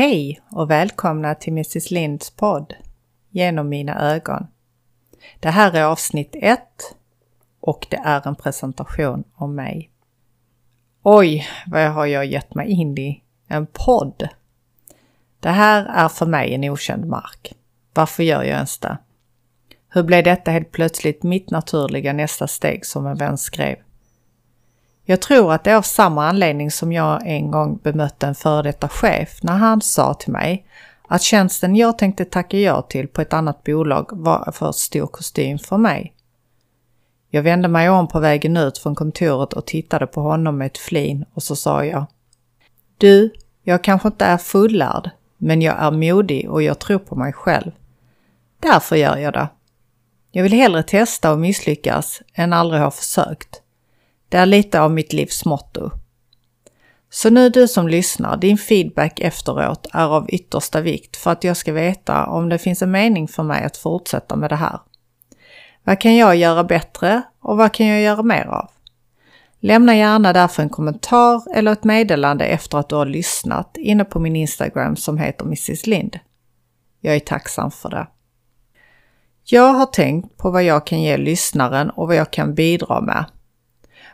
Hej och välkomna till Mrs Linds podd Genom mina ögon. Det här är avsnitt 1 och det är en presentation om mig. Oj, vad har jag gett mig in i? En podd. Det här är för mig en okänd mark. Varför gör jag ens det? Hur blev detta helt plötsligt mitt naturliga nästa steg som en vän skrev? Jag tror att det är av samma anledning som jag en gång bemötte en före detta chef när han sa till mig att tjänsten jag tänkte tacka ja till på ett annat bolag var för stor kostym för mig. Jag vände mig om på vägen ut från kontoret och tittade på honom med ett flin och så sa jag Du, jag kanske inte är fullärd, men jag är modig och jag tror på mig själv. Därför gör jag det. Jag vill hellre testa och misslyckas än aldrig ha försökt. Det är lite av mitt livs motto. Så nu du som lyssnar, din feedback efteråt är av yttersta vikt för att jag ska veta om det finns en mening för mig att fortsätta med det här. Vad kan jag göra bättre och vad kan jag göra mer av? Lämna gärna därför en kommentar eller ett meddelande efter att du har lyssnat inne på min Instagram som heter Mrs Lind. Jag är tacksam för det. Jag har tänkt på vad jag kan ge lyssnaren och vad jag kan bidra med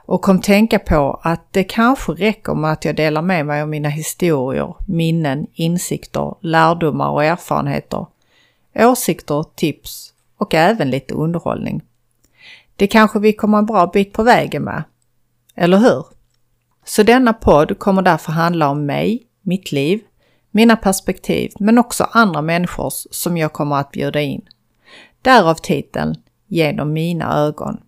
och kom tänka på att det kanske räcker med att jag delar med mig av mina historier, minnen, insikter, lärdomar och erfarenheter, åsikter, tips och även lite underhållning. Det kanske vi kommer en bra bit på vägen med. Eller hur? Så denna podd kommer därför handla om mig, mitt liv, mina perspektiv men också andra människors som jag kommer att bjuda in. Därav titeln Genom mina ögon.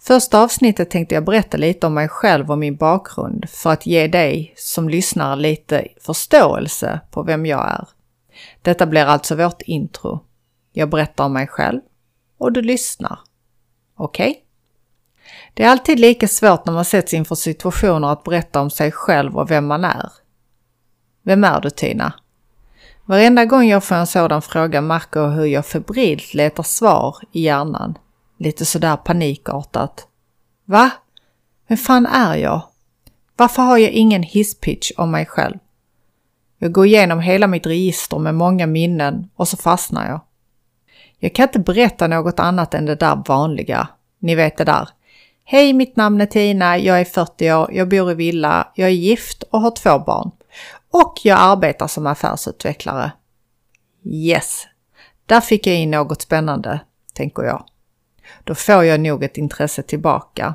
Första avsnittet tänkte jag berätta lite om mig själv och min bakgrund för att ge dig som lyssnar lite förståelse på vem jag är. Detta blir alltså vårt intro. Jag berättar om mig själv och du lyssnar. Okej? Okay? Det är alltid lika svårt när man sätts inför situationer att berätta om sig själv och vem man är. Vem är du Tina? Varenda gång jag får en sådan fråga märker jag hur jag febrilt letar svar i hjärnan. Lite sådär panikartat. Va? Vem fan är jag? Varför har jag ingen hisspitch om mig själv? Jag går igenom hela mitt register med många minnen och så fastnar jag. Jag kan inte berätta något annat än det där vanliga. Ni vet det där. Hej, mitt namn är Tina, jag är 40 år, jag bor i villa, jag är gift och har två barn. Och jag arbetar som affärsutvecklare. Yes, där fick jag in något spännande, tänker jag. Då får jag nog ett intresse tillbaka.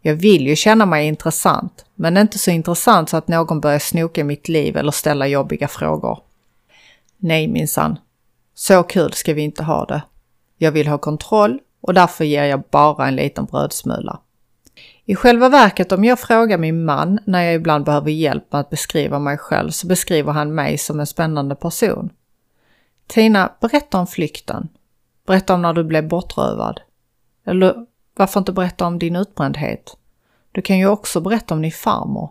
Jag vill ju känna mig intressant, men inte så intressant så att någon börjar snoka i mitt liv eller ställa jobbiga frågor. Nej minsann, så kul ska vi inte ha det. Jag vill ha kontroll och därför ger jag bara en liten brödsmula. I själva verket om jag frågar min man när jag ibland behöver hjälp med att beskriva mig själv så beskriver han mig som en spännande person. Tina, berätta om flykten. Berätta om när du blev bortrövad. Eller varför inte berätta om din utbrändhet? Du kan ju också berätta om din farmor.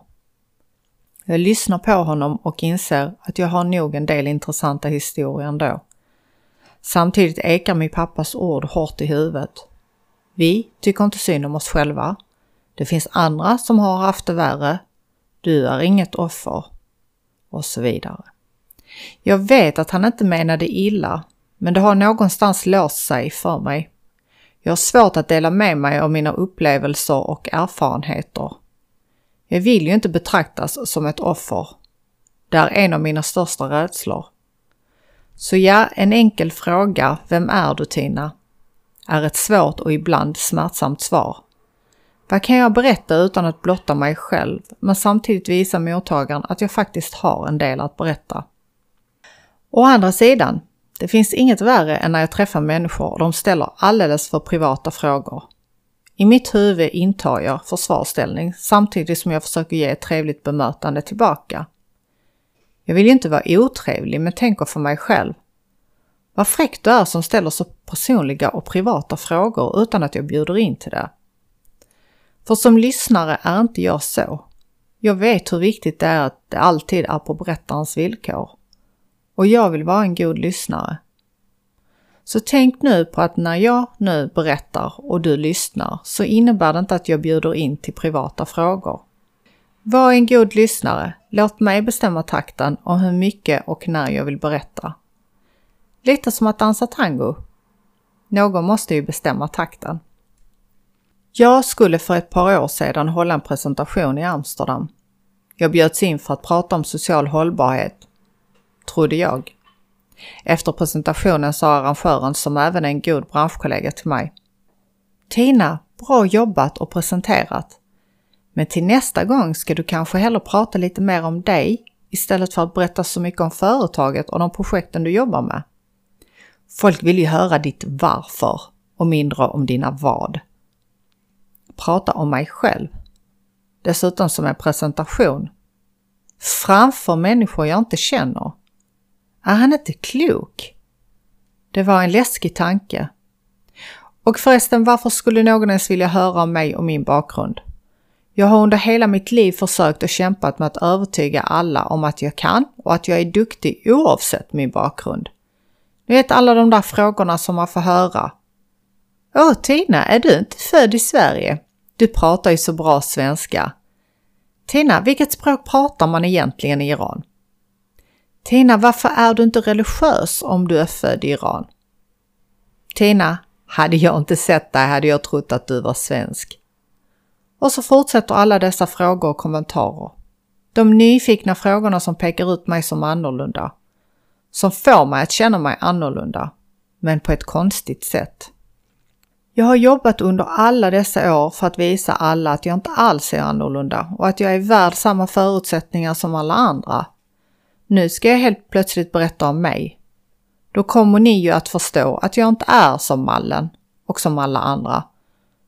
Jag lyssnar på honom och inser att jag har nog en del intressanta historier ändå. Samtidigt ekar min pappas ord hårt i huvudet. Vi tycker inte synd om oss själva. Det finns andra som har haft det värre. Du är inget offer. Och så vidare. Jag vet att han inte menade illa, men det har någonstans låst sig för mig. Jag har svårt att dela med mig av mina upplevelser och erfarenheter. Jag vill ju inte betraktas som ett offer. Det är en av mina största rädslor. Så ja, en enkel fråga, vem är du Tina? är ett svårt och ibland smärtsamt svar. Vad kan jag berätta utan att blotta mig själv, men samtidigt visa mottagaren att jag faktiskt har en del att berätta? Å andra sidan, det finns inget värre än när jag träffar människor och de ställer alldeles för privata frågor. I mitt huvud intar jag försvarsställning samtidigt som jag försöker ge ett trevligt bemötande tillbaka. Jag vill ju inte vara otrevlig men tänker för mig själv. Vad fräckt du är som ställer så personliga och privata frågor utan att jag bjuder in till det. För som lyssnare är inte jag så. Jag vet hur viktigt det är att det alltid är på berättarens villkor och jag vill vara en god lyssnare. Så tänk nu på att när jag nu berättar och du lyssnar så innebär det inte att jag bjuder in till privata frågor. Var en god lyssnare. Låt mig bestämma takten om hur mycket och när jag vill berätta. Lite som att dansa tango. Någon måste ju bestämma takten. Jag skulle för ett par år sedan hålla en presentation i Amsterdam. Jag bjöds in för att prata om social hållbarhet, trodde jag. Efter presentationen sa arrangören, som även är en god branschkollega till mig. Tina, bra jobbat och presenterat. Men till nästa gång ska du kanske hellre prata lite mer om dig istället för att berätta så mycket om företaget och de projekten du jobbar med. Folk vill ju höra ditt varför och mindre om dina vad. Prata om mig själv. Dessutom som en presentation. Framför människor jag inte känner. Ah, är han inte klok? Det var en läskig tanke. Och förresten, varför skulle någon ens vilja höra om mig och min bakgrund? Jag har under hela mitt liv försökt och kämpat med att övertyga alla om att jag kan och att jag är duktig oavsett min bakgrund. Ni vet alla de där frågorna som man får höra. Åh Tina, är du inte född i Sverige? Du pratar ju så bra svenska. Tina, vilket språk pratar man egentligen i Iran? Tina, varför är du inte religiös om du är född i Iran? Tina, hade jag inte sett dig hade jag trott att du var svensk. Och så fortsätter alla dessa frågor och kommentarer. De nyfikna frågorna som pekar ut mig som annorlunda. Som får mig att känna mig annorlunda, men på ett konstigt sätt. Jag har jobbat under alla dessa år för att visa alla att jag inte alls är annorlunda och att jag är värd samma förutsättningar som alla andra. Nu ska jag helt plötsligt berätta om mig. Då kommer ni ju att förstå att jag inte är som mallen och som alla andra.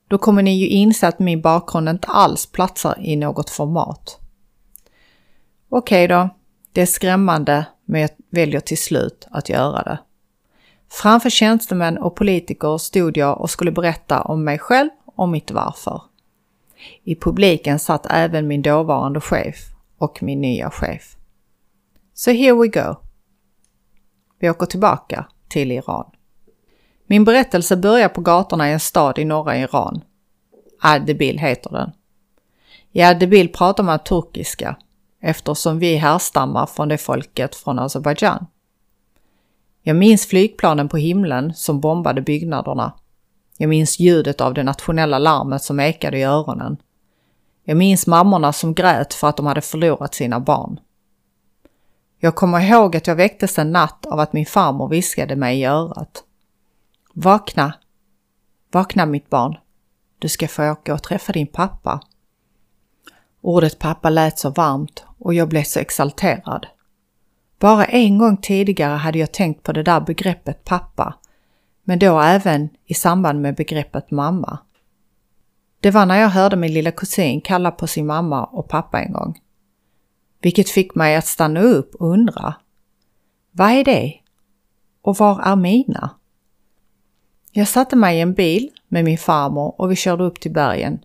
Då kommer ni ju inse att min bakgrund inte alls platsar i något format. Okej okay då, det är skrämmande men jag väljer till slut att göra det. Framför tjänstemän och politiker stod jag och skulle berätta om mig själv och mitt varför. I publiken satt även min dåvarande chef och min nya chef. Så here we go. Vi åker tillbaka till Iran. Min berättelse börjar på gatorna i en stad i norra Iran. Ardebil heter den. I Ardebil pratar man turkiska eftersom vi härstammar från det folket från Azerbajdzjan. Jag minns flygplanen på himlen som bombade byggnaderna. Jag minns ljudet av det nationella larmet som ekade i öronen. Jag minns mammorna som grät för att de hade förlorat sina barn. Jag kommer ihåg att jag väcktes en natt av att min farmor viskade mig i örat. Vakna! Vakna mitt barn! Du ska få åka och träffa din pappa. Ordet pappa lät så varmt och jag blev så exalterad. Bara en gång tidigare hade jag tänkt på det där begreppet pappa, men då även i samband med begreppet mamma. Det var när jag hörde min lilla kusin kalla på sin mamma och pappa en gång. Vilket fick mig att stanna upp och undra. Vad är det? Och var är mina? Jag satte mig i en bil med min farmor och vi körde upp till bergen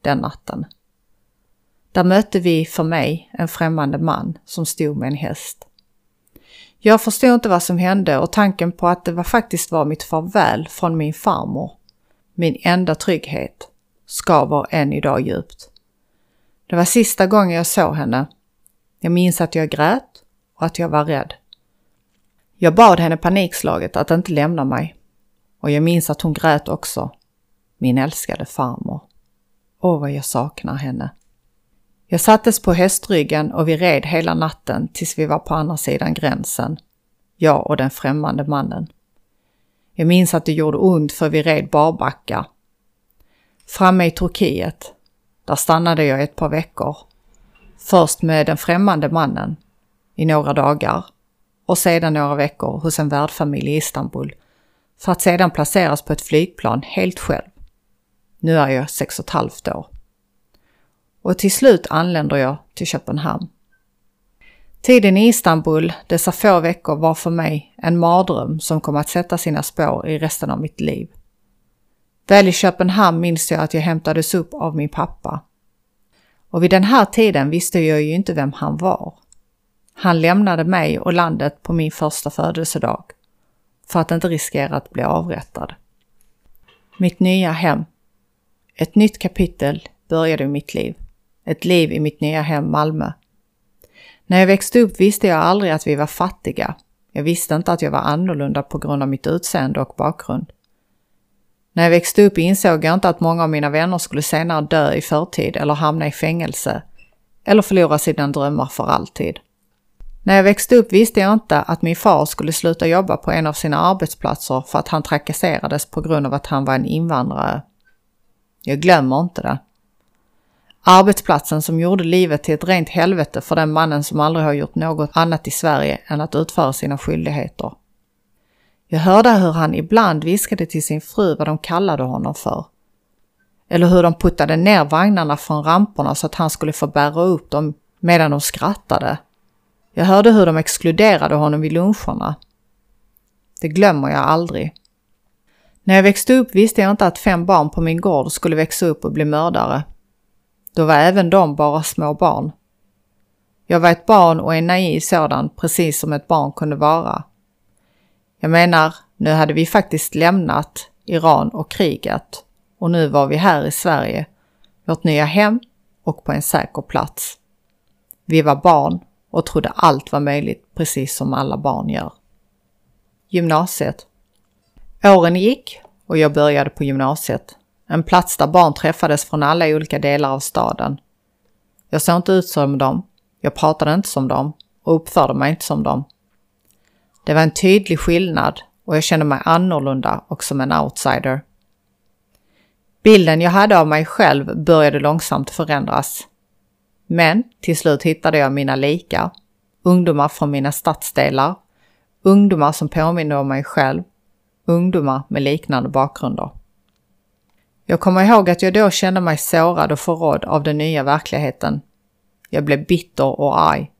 den natten. Där mötte vi för mig en främmande man som stod med en häst. Jag förstod inte vad som hände och tanken på att det var faktiskt var mitt farväl från min farmor, min enda trygghet, skaver än idag djupt. Det var sista gången jag såg henne. Jag minns att jag grät och att jag var rädd. Jag bad henne panikslaget att inte lämna mig. Och jag minns att hon grät också. Min älskade farmor. Åh, vad jag saknar henne. Jag sattes på hästryggen och vi red hela natten tills vi var på andra sidan gränsen. Jag och den främmande mannen. Jag minns att det gjorde ont för vi red barbackar. Framme i Turkiet, där stannade jag ett par veckor. Först med den främmande mannen i några dagar och sedan några veckor hos en värdfamilj i Istanbul för att sedan placeras på ett flygplan helt själv. Nu är jag sex och ett halvt år och till slut anländer jag till Köpenhamn. Tiden i Istanbul, dessa få veckor, var för mig en mardröm som kom att sätta sina spår i resten av mitt liv. Väl i Köpenhamn minns jag att jag hämtades upp av min pappa. Och vid den här tiden visste jag ju inte vem han var. Han lämnade mig och landet på min första födelsedag för att inte riskera att bli avrättad. Mitt nya hem. Ett nytt kapitel började i mitt liv. ett liv i mitt nya hem Malmö. När jag växte upp visste jag aldrig att vi var fattiga. Jag visste inte att jag var annorlunda på grund av mitt utseende och bakgrund. När jag växte upp insåg jag inte att många av mina vänner skulle senare dö i förtid eller hamna i fängelse eller förlora sina drömmar för alltid. När jag växte upp visste jag inte att min far skulle sluta jobba på en av sina arbetsplatser för att han trakasserades på grund av att han var en invandrare. Jag glömmer inte det. Arbetsplatsen som gjorde livet till ett rent helvete för den mannen som aldrig har gjort något annat i Sverige än att utföra sina skyldigheter. Jag hörde hur han ibland viskade till sin fru vad de kallade honom för. Eller hur de puttade ner vagnarna från ramperna så att han skulle få bära upp dem medan de skrattade. Jag hörde hur de exkluderade honom vid luncherna. Det glömmer jag aldrig. När jag växte upp visste jag inte att fem barn på min gård skulle växa upp och bli mördare. Då var även de bara små barn. Jag var ett barn och en naiv sådan, precis som ett barn kunde vara. Jag menar, nu hade vi faktiskt lämnat Iran och kriget och nu var vi här i Sverige, vårt nya hem och på en säker plats. Vi var barn och trodde allt var möjligt precis som alla barn gör. Gymnasiet. Åren gick och jag började på gymnasiet. En plats där barn träffades från alla olika delar av staden. Jag såg inte ut som dem, jag pratade inte som dem och uppförde mig inte som dem. Det var en tydlig skillnad och jag kände mig annorlunda och som en outsider. Bilden jag hade av mig själv började långsamt förändras. Men till slut hittade jag mina likar, ungdomar från mina stadsdelar, ungdomar som påminner om mig själv, ungdomar med liknande bakgrunder. Jag kommer ihåg att jag då kände mig sårad och förrådd av den nya verkligheten. Jag blev bitter och arg.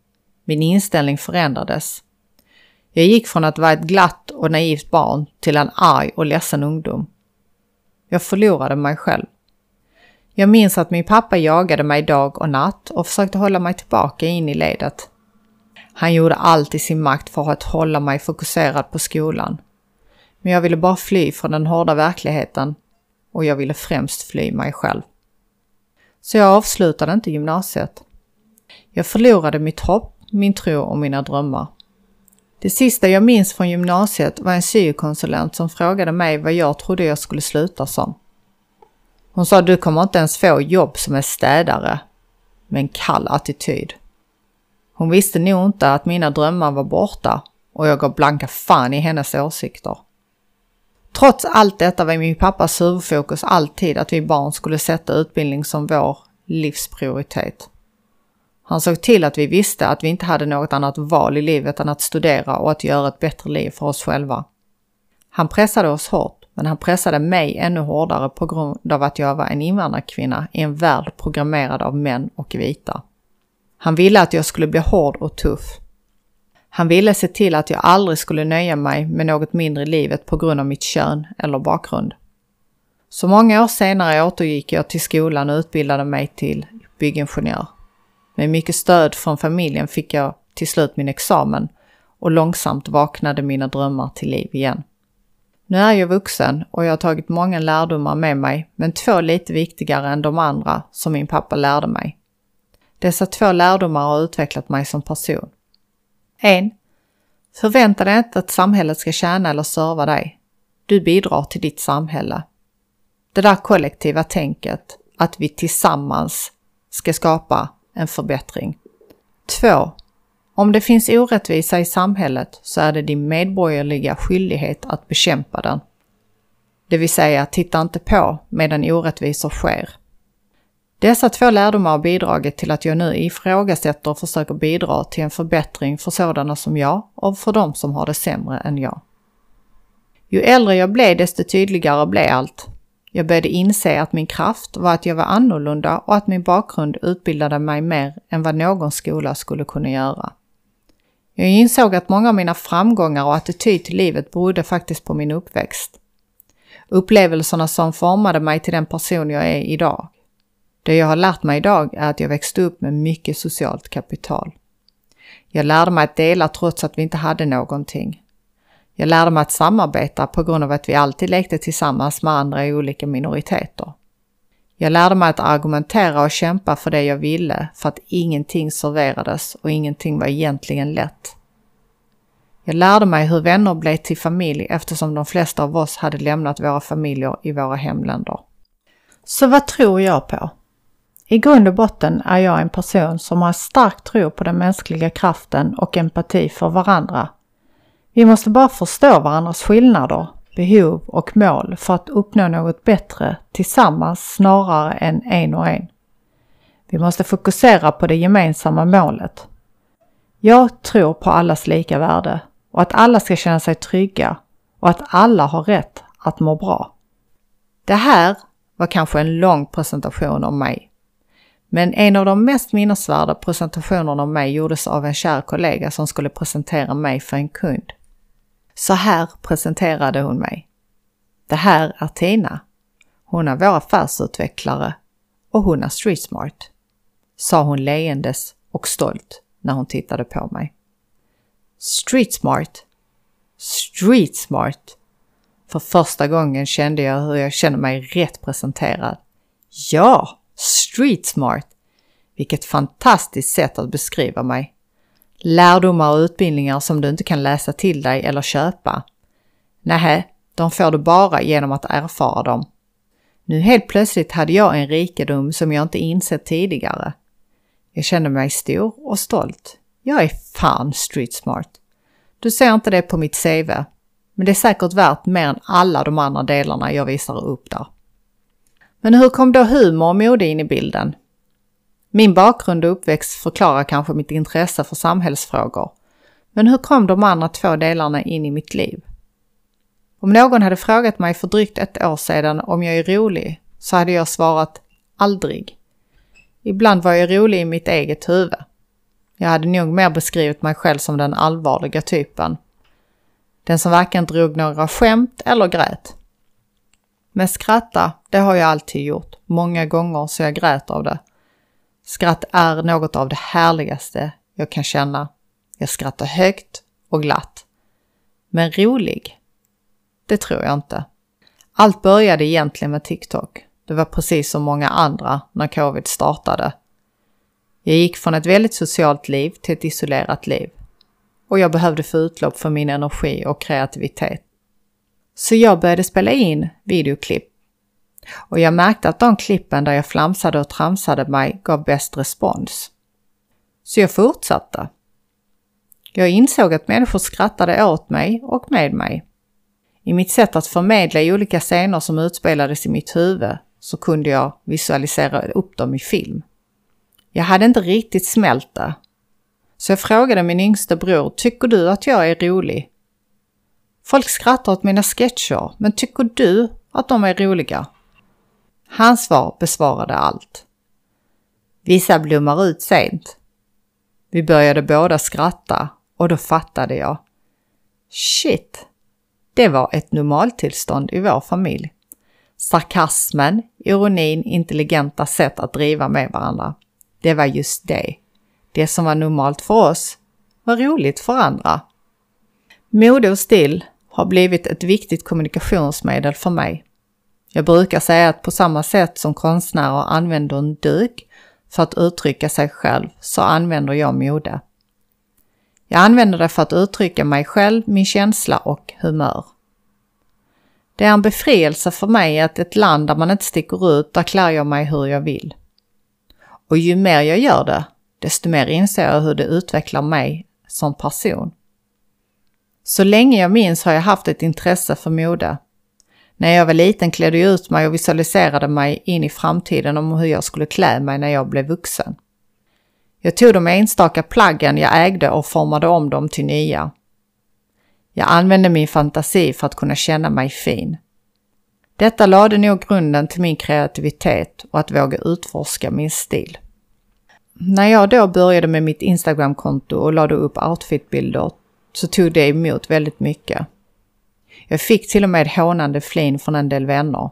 Min inställning förändrades. Jag gick från att vara ett glatt och naivt barn till en arg och ledsen ungdom. Jag förlorade mig själv. Jag minns att min pappa jagade mig dag och natt och försökte hålla mig tillbaka in i ledet. Han gjorde allt i sin makt för att hålla mig fokuserad på skolan. Men jag ville bara fly från den hårda verkligheten och jag ville främst fly mig själv. Så jag avslutade inte gymnasiet. Jag förlorade mitt hopp, min tro och mina drömmar. Det sista jag minns från gymnasiet var en syokonsulent som frågade mig vad jag trodde jag skulle sluta som. Hon sa du kommer inte ens få jobb som är städare. Med en kall attityd. Hon visste nog inte att mina drömmar var borta och jag gav blanka fan i hennes åsikter. Trots allt detta var min pappas huvudfokus alltid att vi barn skulle sätta utbildning som vår livsprioritet. Han såg till att vi visste att vi inte hade något annat val i livet än att studera och att göra ett bättre liv för oss själva. Han pressade oss hårt, men han pressade mig ännu hårdare på grund av att jag var en invandrarkvinna i en värld programmerad av män och vita. Han ville att jag skulle bli hård och tuff. Han ville se till att jag aldrig skulle nöja mig med något mindre i livet på grund av mitt kön eller bakgrund. Så många år senare återgick jag till skolan och utbildade mig till byggingenjör. Med mycket stöd från familjen fick jag till slut min examen och långsamt vaknade mina drömmar till liv igen. Nu är jag vuxen och jag har tagit många lärdomar med mig, men två lite viktigare än de andra som min pappa lärde mig. Dessa två lärdomar har utvecklat mig som person. 1. Förvänta dig inte att samhället ska tjäna eller serva dig. Du bidrar till ditt samhälle. Det där kollektiva tänket, att vi tillsammans ska skapa en förbättring. 2. Om det finns orättvisa i samhället så är det din medborgerliga skyldighet att bekämpa den. Det vill säga, titta inte på medan orättvisor sker. Dessa två lärdomar har bidragit till att jag nu ifrågasätter och försöker bidra till en förbättring för sådana som jag och för de som har det sämre än jag. Ju äldre jag blev desto tydligare blev allt. Jag började inse att min kraft var att jag var annorlunda och att min bakgrund utbildade mig mer än vad någon skola skulle kunna göra. Jag insåg att många av mina framgångar och attityd till livet berodde faktiskt på min uppväxt. Upplevelserna som formade mig till den person jag är idag. Det jag har lärt mig idag är att jag växte upp med mycket socialt kapital. Jag lärde mig att dela trots att vi inte hade någonting. Jag lärde mig att samarbeta på grund av att vi alltid lekte tillsammans med andra i olika minoriteter. Jag lärde mig att argumentera och kämpa för det jag ville för att ingenting serverades och ingenting var egentligen lätt. Jag lärde mig hur vänner blev till familj eftersom de flesta av oss hade lämnat våra familjer i våra hemländer. Så vad tror jag på? I grund och botten är jag en person som har stark tro på den mänskliga kraften och empati för varandra. Vi måste bara förstå varandras skillnader, behov och mål för att uppnå något bättre tillsammans snarare än en och en. Vi måste fokusera på det gemensamma målet. Jag tror på allas lika värde och att alla ska känna sig trygga och att alla har rätt att må bra. Det här var kanske en lång presentation om mig. Men en av de mest minnesvärda presentationerna om mig gjordes av en kär kollega som skulle presentera mig för en kund. Så här presenterade hon mig. Det här är Tina. Hon är vår affärsutvecklare och hon är street smart, sa hon leendes och stolt när hon tittade på mig. Street smart. Street smart. För första gången kände jag hur jag kände mig rätt presenterad. Ja, street smart. Vilket fantastiskt sätt att beskriva mig. Lärdomar och utbildningar som du inte kan läsa till dig eller köpa. Nähä, de får du bara genom att erfara dem. Nu helt plötsligt hade jag en rikedom som jag inte insett tidigare. Jag kände mig stor och stolt. Jag är fan street smart. Du ser inte det på mitt CV, men det är säkert värt mer än alla de andra delarna jag visar upp där. Men hur kom då humor och mode in i bilden? Min bakgrund och uppväxt förklarar kanske mitt intresse för samhällsfrågor. Men hur kom de andra två delarna in i mitt liv? Om någon hade frågat mig för drygt ett år sedan om jag är rolig så hade jag svarat aldrig. Ibland var jag rolig i mitt eget huvud. Jag hade nog mer beskrivit mig själv som den allvarliga typen. Den som varken drog några skämt eller grät. Men skratta, det har jag alltid gjort. Många gånger så jag grät av det. Skratt är något av det härligaste jag kan känna. Jag skrattar högt och glatt. Men rolig? Det tror jag inte. Allt började egentligen med TikTok. Det var precis som många andra när covid startade. Jag gick från ett väldigt socialt liv till ett isolerat liv. Och jag behövde få utlopp för min energi och kreativitet. Så jag började spela in videoklipp. Och jag märkte att de klippen där jag flamsade och tramsade mig gav bäst respons. Så jag fortsatte. Jag insåg att människor skrattade åt mig och med mig. I mitt sätt att förmedla i olika scener som utspelades i mitt huvud så kunde jag visualisera upp dem i film. Jag hade inte riktigt smält det. Så jag frågade min yngste bror, tycker du att jag är rolig? Folk skrattar åt mina sketcher, men tycker du att de är roliga? Hans svar besvarade allt. Vissa blommar ut sent. Vi började båda skratta och då fattade jag. Shit! Det var ett normaltillstånd i vår familj. Sarkasmen, ironin, intelligenta sätt att driva med varandra. Det var just det. Det som var normalt för oss var roligt för andra. Mode och stil har blivit ett viktigt kommunikationsmedel för mig. Jag brukar säga att på samma sätt som konstnärer använder en duk för att uttrycka sig själv så använder jag mode. Jag använder det för att uttrycka mig själv, min känsla och humör. Det är en befrielse för mig att ett land där man inte sticker ut, där klär jag mig hur jag vill. Och ju mer jag gör det, desto mer inser jag hur det utvecklar mig som person. Så länge jag minns har jag haft ett intresse för mode. När jag var liten klädde jag ut mig och visualiserade mig in i framtiden om hur jag skulle klä mig när jag blev vuxen. Jag tog de enstaka plaggen jag ägde och formade om dem till nya. Jag använde min fantasi för att kunna känna mig fin. Detta lade nog grunden till min kreativitet och att våga utforska min stil. När jag då började med mitt Instagramkonto och lade upp outfitbilder så tog det emot väldigt mycket. Jag fick till och med hånande flin från en del vänner.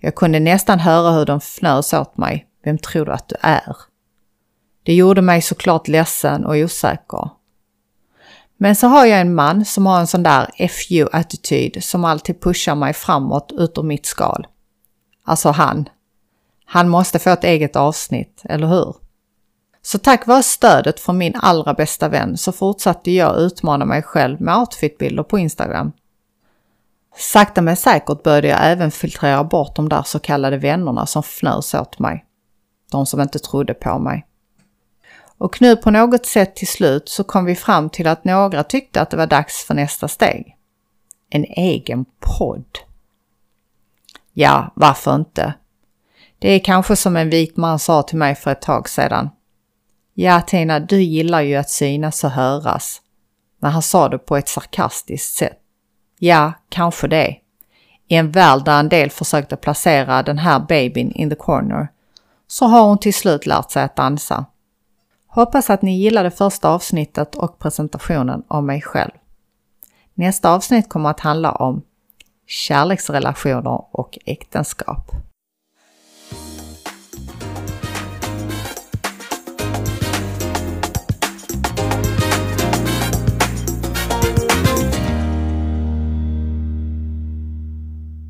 Jag kunde nästan höra hur de fnös åt mig. Vem tror du att du är? Det gjorde mig såklart ledsen och osäker. Men så har jag en man som har en sån där FU-attityd som alltid pushar mig framåt ut ur mitt skal. Alltså han. Han måste få ett eget avsnitt, eller hur? Så tack vare stödet från min allra bästa vän så fortsatte jag utmana mig själv med outfitbilder på Instagram. Sakta men säkert började jag även filtrera bort de där så kallade vännerna som fnös åt mig. De som inte trodde på mig. Och nu på något sätt till slut så kom vi fram till att några tyckte att det var dags för nästa steg. En egen podd. Ja, varför inte? Det är kanske som en vit man sa till mig för ett tag sedan. Ja Tina, du gillar ju att synas och höras. Men han sa det på ett sarkastiskt sätt. Ja, kanske det. I en värld där en del försökte placera den här babyn in the corner så har hon till slut lärt sig att dansa. Hoppas att ni gillade första avsnittet och presentationen av mig själv. Nästa avsnitt kommer att handla om kärleksrelationer och äktenskap.